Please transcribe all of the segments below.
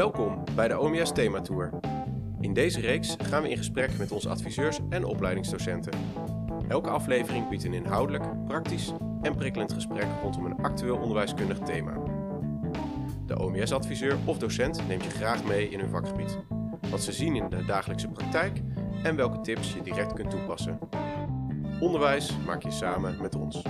Welkom bij de OMS Thema Tour. In deze reeks gaan we in gesprek met onze adviseurs en opleidingsdocenten. Elke aflevering biedt een inhoudelijk, praktisch en prikkelend gesprek rondom een actueel onderwijskundig thema. De OMS-adviseur of docent neemt je graag mee in hun vakgebied, wat ze zien in de dagelijkse praktijk en welke tips je direct kunt toepassen. Onderwijs maak je samen met ons.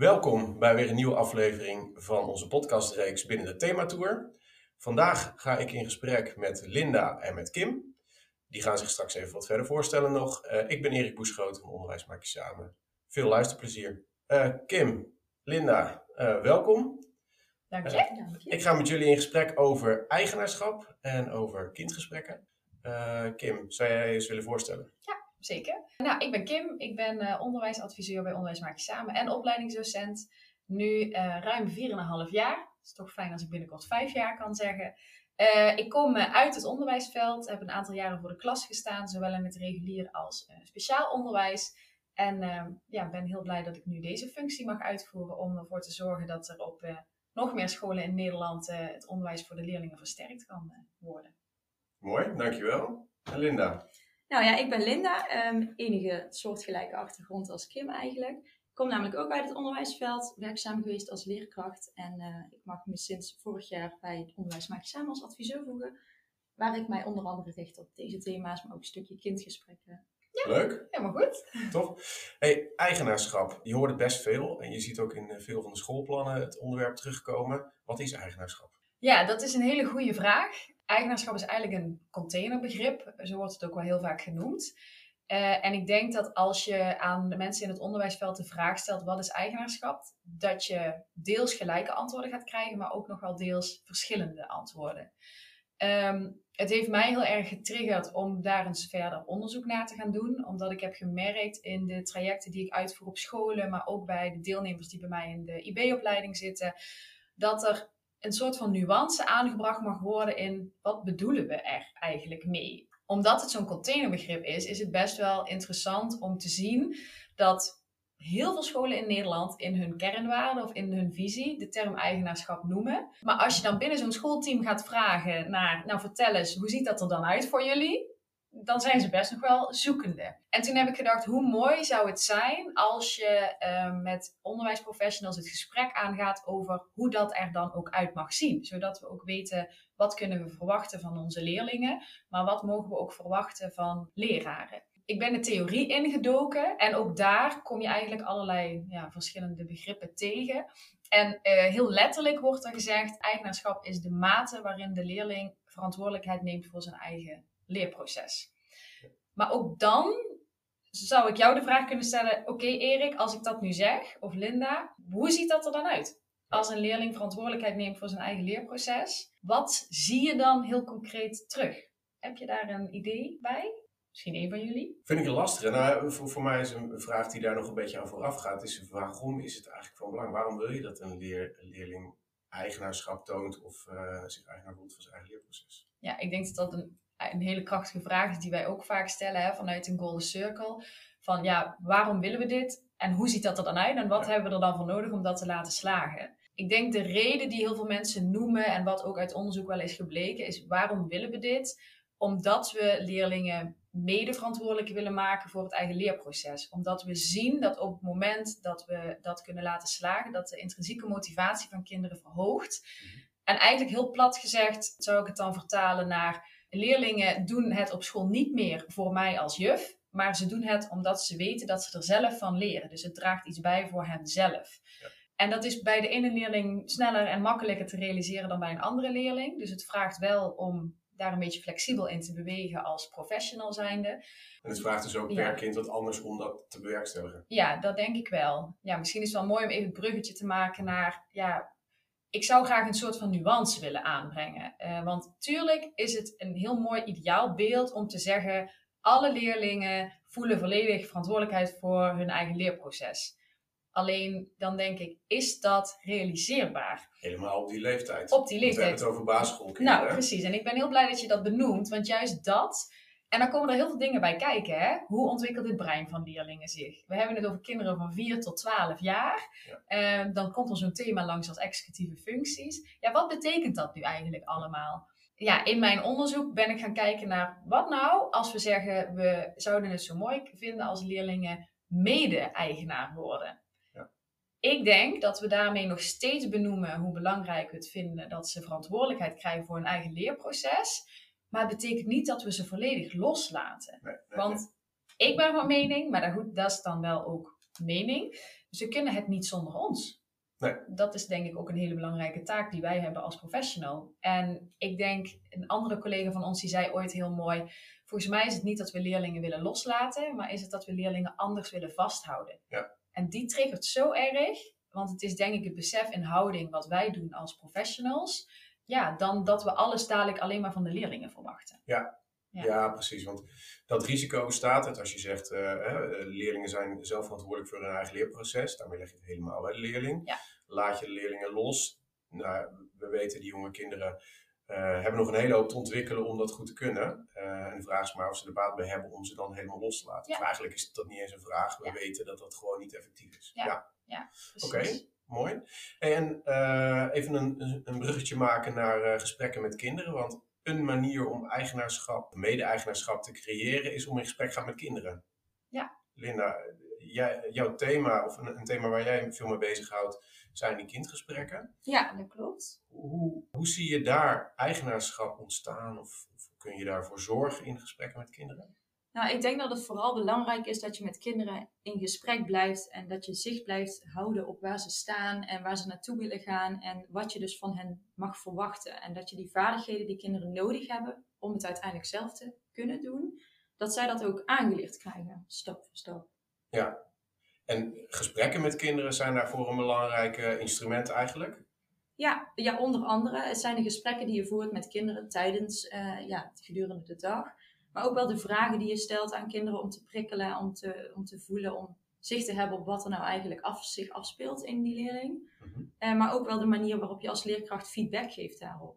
Welkom bij weer een nieuwe aflevering van onze podcastreeks binnen de Thematour. Vandaag ga ik in gesprek met Linda en met Kim. Die gaan zich straks even wat verder voorstellen nog. Uh, ik ben Erik Boeschoot van Onderwijs Maak je Samen. Veel luisterplezier. Uh, Kim, Linda, uh, welkom. Dank je. Ik ga met jullie in gesprek over eigenaarschap en over kindgesprekken. Kim, zou jij je eens willen voorstellen? Zeker. Nou, ik ben Kim. Ik ben uh, onderwijsadviseur bij Onderwijs Maak je Samen en opleidingsdocent. Nu uh, ruim 4,5 jaar. Het is toch fijn als ik binnenkort 5 jaar kan zeggen. Uh, ik kom uit het onderwijsveld, heb een aantal jaren voor de klas gestaan, zowel in het regulier als speciaal onderwijs. En ja, ben heel blij dat ik nu deze functie mag uitvoeren om ervoor te zorgen dat er op nog meer scholen in Nederland het onderwijs voor de leerlingen versterkt kan worden. Mooi, dankjewel. En Linda? Nou ja, ik ben Linda, um, enige soortgelijke achtergrond als Kim eigenlijk. Ik kom namelijk ook uit het onderwijsveld, werkzaam geweest als leerkracht. En uh, ik mag me sinds vorig jaar bij het Onderwijs Maak je Samen als adviseur voegen. Waar ik mij onder andere richt op deze thema's, maar ook een stukje kindgesprekken. Ja, Leuk. Helemaal goed. Toch? Hey, eigenaarschap. Je hoort het best veel. En je ziet ook in veel van de schoolplannen het onderwerp terugkomen. Wat is eigenaarschap? Ja, dat is een hele goede vraag. Eigenaarschap is eigenlijk een containerbegrip, zo wordt het ook wel heel vaak genoemd. Uh, en ik denk dat als je aan de mensen in het onderwijsveld de vraag stelt wat is eigenaarschap, dat je deels gelijke antwoorden gaat krijgen, maar ook nog wel deels verschillende antwoorden. Um, het heeft mij heel erg getriggerd om daar eens verder onderzoek naar te gaan doen, omdat ik heb gemerkt in de trajecten die ik uitvoer op scholen, maar ook bij de deelnemers die bij mij in de IB-opleiding zitten, dat er een soort van nuance aangebracht mag worden in wat bedoelen we er eigenlijk mee. Omdat het zo'n containerbegrip is, is het best wel interessant om te zien dat heel veel scholen in Nederland in hun kernwaarden of in hun visie de term eigenaarschap noemen. Maar als je dan binnen zo'n schoolteam gaat vragen naar, nou vertel eens, hoe ziet dat er dan uit voor jullie? Dan zijn ze best nog wel zoekende. En toen heb ik gedacht, hoe mooi zou het zijn als je uh, met onderwijsprofessionals het gesprek aangaat over hoe dat er dan ook uit mag zien. Zodat we ook weten wat kunnen we verwachten van onze leerlingen, maar wat mogen we ook verwachten van leraren. Ik ben de theorie ingedoken en ook daar kom je eigenlijk allerlei ja, verschillende begrippen tegen. En uh, heel letterlijk wordt er gezegd, eigenaarschap is de mate waarin de leerling verantwoordelijkheid neemt voor zijn eigen leerproces. Maar ook dan zou ik jou de vraag kunnen stellen: Oké, Erik, als ik dat nu zeg, of Linda, hoe ziet dat er dan uit? Als een leerling verantwoordelijkheid neemt voor zijn eigen leerproces, wat zie je dan heel concreet terug? Heb je daar een idee bij? Misschien een van jullie? Vind ik een lastige. Nou, voor, voor mij is een vraag die daar nog een beetje aan vooraf gaat, is waarom is het eigenlijk van belang? Waarom wil je dat een, leer, een leerling eigenaarschap toont of uh, zich eigenaar voelt van zijn eigen leerproces? Ja, ik denk dat dat een een hele krachtige vraag is die wij ook vaak stellen hè, vanuit een Golden Circle. Van ja, waarom willen we dit? En hoe ziet dat er dan uit? En wat hebben we er dan voor nodig om dat te laten slagen? Ik denk de reden die heel veel mensen noemen en wat ook uit onderzoek wel is gebleken, is waarom willen we dit? Omdat we leerlingen mede verantwoordelijk willen maken voor het eigen leerproces. Omdat we zien dat op het moment dat we dat kunnen laten slagen, dat de intrinsieke motivatie van kinderen verhoogt. Mhm. En eigenlijk heel plat gezegd zou ik het dan vertalen naar leerlingen doen het op school niet meer voor mij als juf, maar ze doen het omdat ze weten dat ze er zelf van leren. Dus het draagt iets bij voor hen zelf. Ja. En dat is bij de ene leerling sneller en makkelijker te realiseren dan bij een andere leerling. Dus het vraagt wel om daar een beetje flexibel in te bewegen als professional zijnde. En het vraagt dus ook per kind wat anders om dat te bewerkstelligen. Ja, dat denk ik wel. Ja, misschien is het wel mooi om even het bruggetje te maken naar ja, ik zou graag een soort van nuance willen aanbrengen. Uh, want tuurlijk is het een heel mooi ideaal beeld om te zeggen: alle leerlingen voelen volledig verantwoordelijkheid voor hun eigen leerproces. Alleen dan denk ik, is dat realiseerbaar? Helemaal op die leeftijd. Op die leeftijd. We hebben het over basisschoolkinderen. Nou, precies. En ik ben heel blij dat je dat benoemt, want juist dat En dan komen er heel veel dingen bij kijken. Hè? Hoe ontwikkelt het brein van leerlingen zich? We hebben het over kinderen van 4 tot 12 jaar. Ja. Ehm, dan komt er zo'n thema langs als executieve functies. Ja, wat betekent dat nu eigenlijk allemaal? Ja, in mijn onderzoek ben ik gaan kijken naar wat nou als we zeggen we zouden het zo mooi vinden als leerlingen mede-eigenaar worden. Ja. Ik denk dat we daarmee nog steeds benoemen hoe belangrijk we het vinden dat ze verantwoordelijkheid krijgen voor hun eigen leerproces. Maar het betekent niet dat we ze volledig loslaten. Nee, nee, Want ik ben van mening, maar dat, goed, dat is dan wel ook mening. Ze kunnen het niet zonder ons. Nee. Dat is denk ik ook een hele belangrijke taak die wij hebben als professional. En ik denk, een andere collega van ons die zei ooit heel mooi: Volgens mij is het niet dat we leerlingen willen loslaten, maar is het dat we leerlingen anders willen vasthouden. Ja. En die triggert zo erg, want het is denk ik het besef en houding wat wij doen als professionals. Ja, dan dat we alles dadelijk alleen maar van de leerlingen verwachten. Ja. Ja. precies. Want dat risico bestaat uit als je zegt, eh, hè, leerlingen zijn zelf verantwoordelijk voor hun eigen leerproces. Daarmee leg je het helemaal bij de leerling. Ja. Laat je de leerlingen los. Nou, we weten, die jonge kinderen eh, hebben nog een hele hoop te ontwikkelen om dat goed te kunnen. Eh, en de vraag is maar of ze er baat bij hebben om ze dan helemaal los te laten. Ja. Of eigenlijk is dat niet eens een vraag. We Ja. weten dat dat gewoon niet effectief is. Ja. Precies. Oké. Mooi. En eh, even een, een bruggetje maken naar eh, gesprekken met kinderen. Want een manier om eigenaarschap, mede-eigenaarschap te creëren, is om in gesprek te gaan met kinderen. Ja. Linda, jij, jouw thema, of een, een thema waar jij veel mee bezighoudt, zijn die kindgesprekken. Ja, dat klopt. Hoe, hoe zie je daar eigenaarschap ontstaan? Of, of kun je daarvoor zorgen in gesprekken met kinderen? Nou, ik denk dat het vooral belangrijk is dat je met kinderen in gesprek blijft en dat je zicht blijft houden op waar ze staan en waar ze naartoe willen gaan en wat je dus van hen mag verwachten. En dat je die vaardigheden die kinderen nodig hebben om het uiteindelijk zelf te kunnen doen, dat zij dat ook aangeleerd krijgen, stap voor stap. Ja. En gesprekken met kinderen zijn daarvoor een belangrijk eh, instrument eigenlijk. Ja, ja, onder andere het zijn de gesprekken die je voert met kinderen tijdens, eh, ja, gedurende de dag. Maar ook wel de vragen die je stelt aan kinderen om te prikkelen, om te, om te voelen, om zicht te hebben op wat er nou eigenlijk af, zich afspeelt in die leerling. Mhm. Eh, maar ook wel de manier waarop je als leerkracht feedback geeft daarop.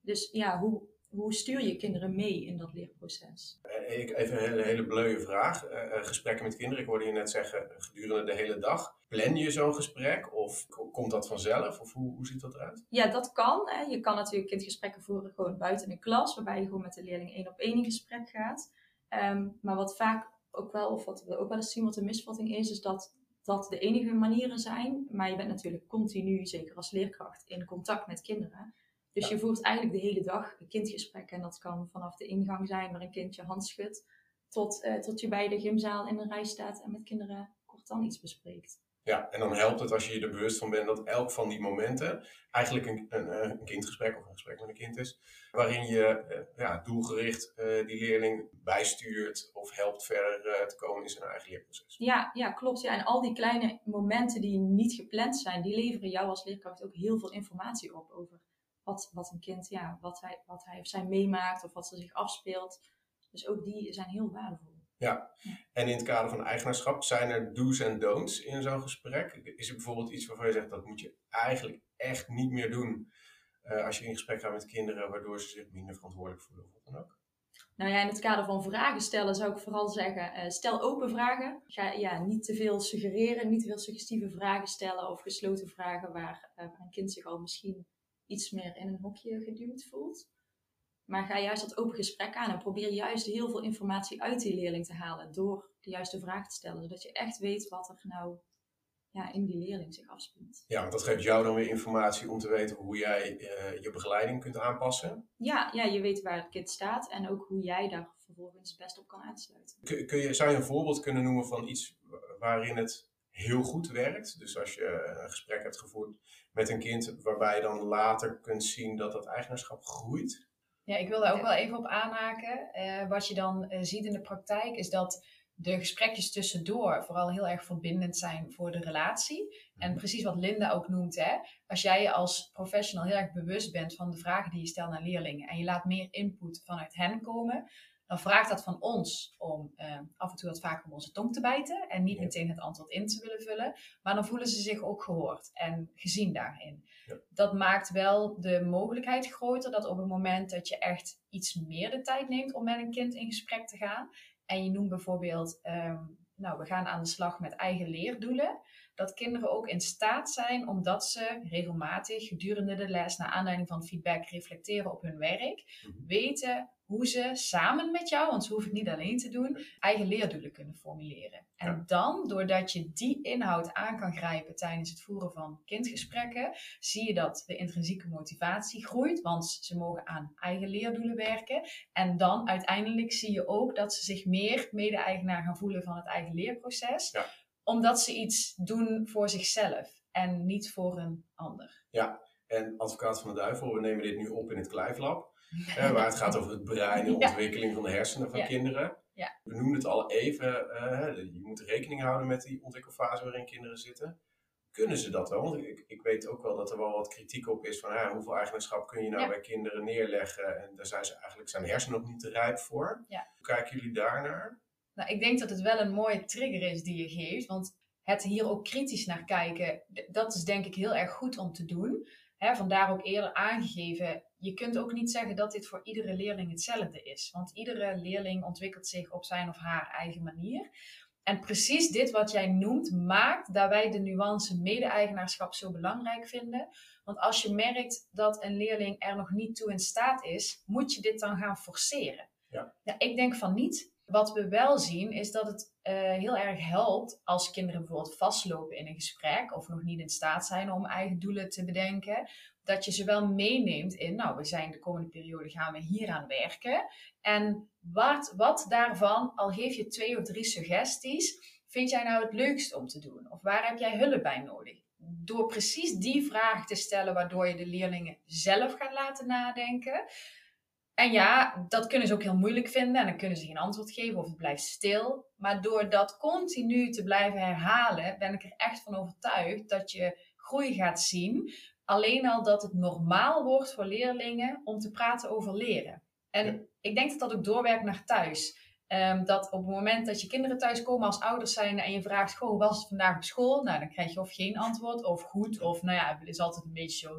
Dus ja, hoe, hoe stuur je kinderen mee in dat leerproces? Eh, Ik, even een hele, hele bleuwe vraag. Eh, eh, gesprekken met kinderen, ik hoorde je net zeggen gedurende de hele dag. Plan je zo'n gesprek of ko- komt dat vanzelf? Of hoe, hoe ziet dat eruit? Ja, dat kan. Hè. Je kan natuurlijk kindgesprekken voeren gewoon buiten de klas, waarbij je gewoon met de leerling één op één in gesprek gaat. Ehm, maar wat vaak ook wel, of wat we ook wel eens zien wat een misvatting is, is dat dat de enige manieren zijn. Maar je bent natuurlijk continu, zeker als leerkracht, in contact met kinderen. Dus Ja. je voert eigenlijk de hele dag kindgesprekken. En dat kan vanaf de ingang zijn waar een kind je hand schudt, tot, eh, tot je bij de gymzaal in een rij staat en met kinderen kort dan iets bespreekt. Ja, en dan helpt het als je je er bewust van bent dat elk van die momenten eigenlijk een, een, eh, een kindgesprek of een gesprek met een kind is. Waarin je eh, ja, doelgericht die leerling bijstuurt of helpt verder te komen in zijn eigen leerproces. Ja, ja, klopt. Ja. En al die kleine momenten die niet gepland zijn, die leveren jou als leerkracht ook heel veel informatie op over wat, wat een kind, ja, wat hij, wat hij of zij meemaakt of wat er zich afspeelt. Dus ook die zijn heel waardevol. Ja, en in het kader van eigenaarschap zijn er do's en don'ts in zo'n gesprek. Is er bijvoorbeeld iets waarvan je zegt dat moet je eigenlijk echt niet meer doen eh, als je in gesprek gaat met kinderen, waardoor ze zich minder verantwoordelijk voelen of wat dan ook? Nou ja, in het kader van vragen stellen zou ik vooral zeggen, eh, stel open vragen. Ga ja, niet te veel suggereren, niet te veel suggestieve vragen stellen of gesloten vragen waar, eh, waar een kind zich al misschien iets meer in een hokje geduwd voelt. Maar ga juist dat open gesprek aan en probeer juist heel veel informatie uit die leerling te halen door de juiste vraag te stellen. Zodat je echt weet wat er nou ja, in die leerling zich afspeelt. Ja, want dat geeft jou dan weer informatie om te weten hoe jij eh, je begeleiding kunt aanpassen. Ja, ja, je weet waar het kind staat en ook hoe jij daar vervolgens het best op kan aansluiten. Kun, kun je, zou je een voorbeeld kunnen noemen van iets waarin het heel goed werkt? Dus als je eh, een gesprek hebt gevoerd met een kind waarbij je dan later kunt zien dat dat eigenaarschap groeit? Ja, ik wil daar ook wel even op aanhaken. Eh, wat je dan eh, ziet in de praktijk is dat de gesprekjes tussendoor vooral heel erg verbindend zijn voor de relatie. En precies wat Linda ook noemt, hè, als jij je als professional heel erg bewust bent van de vragen die je stelt naar leerlingen en je laat meer input vanuit hen komen, dan vraagt dat van ons om eh, af en toe wat vaker op onze tong te bijten en niet meteen het antwoord in te willen vullen. Maar dan voelen ze zich ook gehoord en gezien daarin. Dat maakt wel de mogelijkheid groter dat op het moment dat je echt iets meer de tijd neemt om met een kind in gesprek te gaan. En je noemt bijvoorbeeld, ehm, nou, we gaan aan de slag met eigen leerdoelen dat kinderen ook in staat zijn, omdat ze regelmatig gedurende de les, naar aanleiding van feedback, reflecteren op hun werk, mhm. weten hoe ze samen met jou, want ze hoeven het niet alleen te doen, eigen leerdoelen kunnen formuleren. En dan, doordat je die inhoud aan kan grijpen tijdens het voeren van kindgesprekken, zie je dat de intrinsieke motivatie groeit, want ze mogen aan eigen leerdoelen werken. En dan uiteindelijk zie je ook dat ze zich meer mede-eigenaar gaan voelen van het eigen leerproces. Ja omdat ze iets doen voor zichzelf en niet voor een ander. Ja, en advocaat van de duivel, we nemen dit nu op in het Kleiflab. waar het gaat over het brein en de ontwikkeling van de hersenen van kinderen. Ja. We noemden het al even, uh, je moet rekening houden met die ontwikkelfase waarin kinderen zitten. Kunnen ze dat wel? Want ik, ik weet ook wel dat er wel wat kritiek op is van ja, hoeveel eigenaarschap kun je nou bij kinderen neerleggen? En daar zijn ze eigenlijk zijn hersenen nog niet te rijp voor. Hoe kijken jullie daarnaar? Nou, ik denk dat het wel een mooie trigger is die je geeft. Want het hier ook kritisch naar kijken, dat is denk ik heel erg goed om te doen. He, vandaar ook eerder aangegeven, je kunt ook niet zeggen dat dit voor iedere leerling hetzelfde is. Want iedere leerling ontwikkelt zich op zijn of haar eigen manier. En precies dit wat jij noemt, maakt dat wij de nuance mede-eigenaarschap zo belangrijk vinden. Want als je merkt dat een leerling er nog niet toe in staat is, moet je dit dan gaan forceren. Ja. ja ik denk van niet. Wat we wel zien is dat het uh, heel erg helpt als kinderen bijvoorbeeld vastlopen in een gesprek of nog niet in staat zijn om eigen doelen te bedenken. Dat je ze wel meeneemt in, nou, we zijn de komende periode gaan we hier aan werken. En wat, wat daarvan, al geef je twee of drie suggesties, vind jij nou het leukst om te doen? Of waar heb jij hulp bij nodig? Door precies die vraag te stellen, waardoor je de leerlingen zelf gaat laten nadenken, en ja, dat kunnen ze ook heel moeilijk vinden en dan kunnen ze geen antwoord geven of het blijft stil. Maar door dat continu te blijven herhalen, ben ik er echt van overtuigd dat je groei gaat zien. Alleen al dat het normaal wordt voor leerlingen om te praten over leren. En ik denk dat dat ook doorwerkt naar thuis. Um, dat op het moment dat je kinderen thuiskomen als ouders zijn en je vraagt, goh, hoe was het vandaag op school? Nou, dan krijg je of geen antwoord of goed of nou ja, het is altijd een beetje zo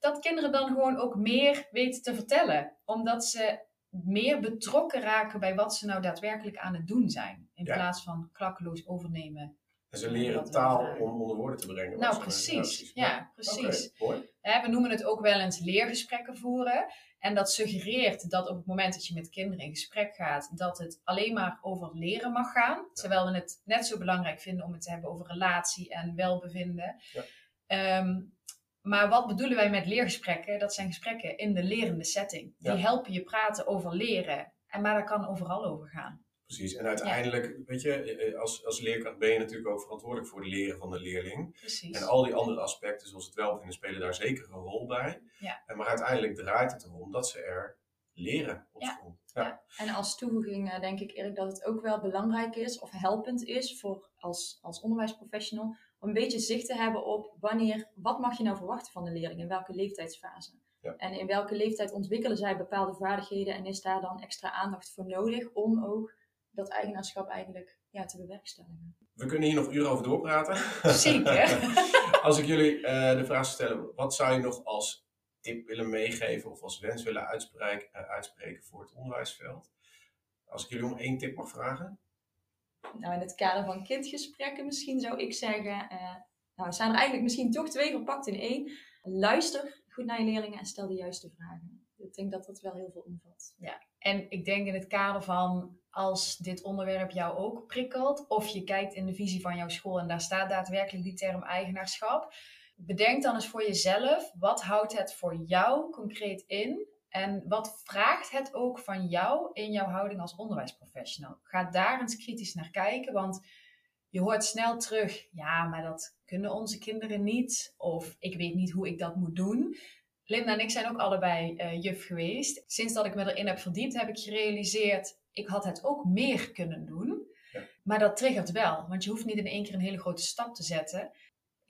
dat kinderen dan gewoon ook meer weten te vertellen. Omdat ze meer betrokken raken bij wat ze nou daadwerkelijk aan het doen zijn. In plaats van klakkeloos overnemen. En ze leren taal om onder woorden te brengen. Nou, precies. Ja, precies. we noemen het ook wel eens leergesprekken voeren. En dat suggereert dat op het moment dat je met kinderen in gesprek gaat, dat het alleen maar over leren mag gaan. Terwijl we het net zo belangrijk vinden om het te hebben over relatie en welbevinden. Ja. Ehm, maar wat bedoelen wij met leergesprekken? Dat zijn gesprekken in de lerende setting. Die helpen je praten over leren. En, maar dat kan overal over gaan. Precies. En uiteindelijk, weet je, eh, eh, als, als leerkracht ben je natuurlijk ook verantwoordelijk voor het leren van de leerling. Precies. En al die andere aspecten, zoals het welbevinden, spelen daar zeker een rol bij. Ja. En maar uiteindelijk draait het erom dat ze er leren op school. Ja. En als toevoeging uh, denk ik Erik dat het ook wel belangrijk is of helpend is voor als, als onderwijsprofessional om een beetje zicht te hebben op wanneer, wat mag je nou verwachten van de leerling in welke leeftijdsfase. Ja. En in welke leeftijd ontwikkelen zij bepaalde vaardigheden en is daar dan extra aandacht voor nodig om ook dat eigenaarschap eigenlijk ja, te bewerkstelligen. We kunnen hier nog uren over doorpraten. Zeker. als ik jullie uh, de vraag stel, wat zou je nog als tip willen meegeven of als wens willen uitspreken, uh, uitspreken voor het onderwijsveld? Als ik jullie om één tip mag vragen? Nou, in het kader van kindgesprekken misschien zou ik zeggen, uh, nou, zijn er eigenlijk misschien toch twee verpakt in één. Luister goed naar je leerlingen en stel de juiste vragen. Ik denk dat dat wel heel veel omvat. Ja, en ik denk in het kader van als dit onderwerp jou ook prikkelt, of je kijkt in de visie van jouw school en daar staat daadwerkelijk die term eigenaarschap, bedenk dan eens voor jezelf, wat houdt het voor jou concreet in en wat vraagt het ook van jou in jouw houding als onderwijsprofessional? Ga daar eens kritisch naar kijken, want je hoort snel terug, ja, maar dat kunnen onze kinderen niet, of ik weet niet hoe ik dat moet doen. Linda en ik zijn ook allebei uh, juf geweest. Sinds dat ik me erin heb verdiept, heb ik gerealiseerd, ik had het ook meer kunnen doen. Ja. Maar dat triggert wel, want je hoeft niet in één keer een hele grote stap te zetten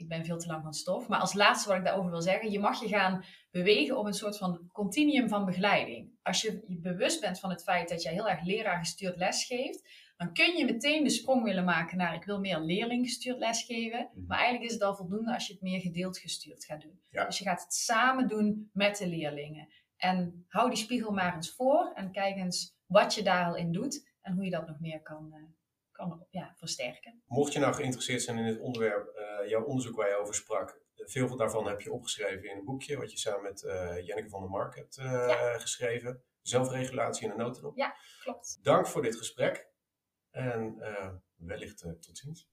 ik ben veel te lang van stof. Maar als laatste wat ik daarover wil zeggen, je mag je gaan bewegen op een soort van continuum van begeleiding. Als je je bewust bent van het feit dat jij heel erg leraargestuurd lesgeeft, dan kun je meteen de sprong willen maken naar ik wil meer leerlinggestuurd lesgeven. Mhm. Maar eigenlijk is het al voldoende als je het meer gedeeld gestuurd gaat doen. Ja. Dus je gaat het samen doen met de leerlingen. En hou die spiegel maar eens voor en kijk eens wat je daar al in doet en hoe je dat nog meer kan, eh, kan ja, versterken. Mocht je nou geïnteresseerd zijn in dit onderwerp, eh, jouw onderzoek waar je over sprak, veel van daarvan heb je opgeschreven in een boekje, wat je samen met eh Jenneke van der Mark hebt eh, geschreven. Zelfregulatie in een notendop. Klopt. Dank voor dit gesprek en eh, wellicht tot ziens.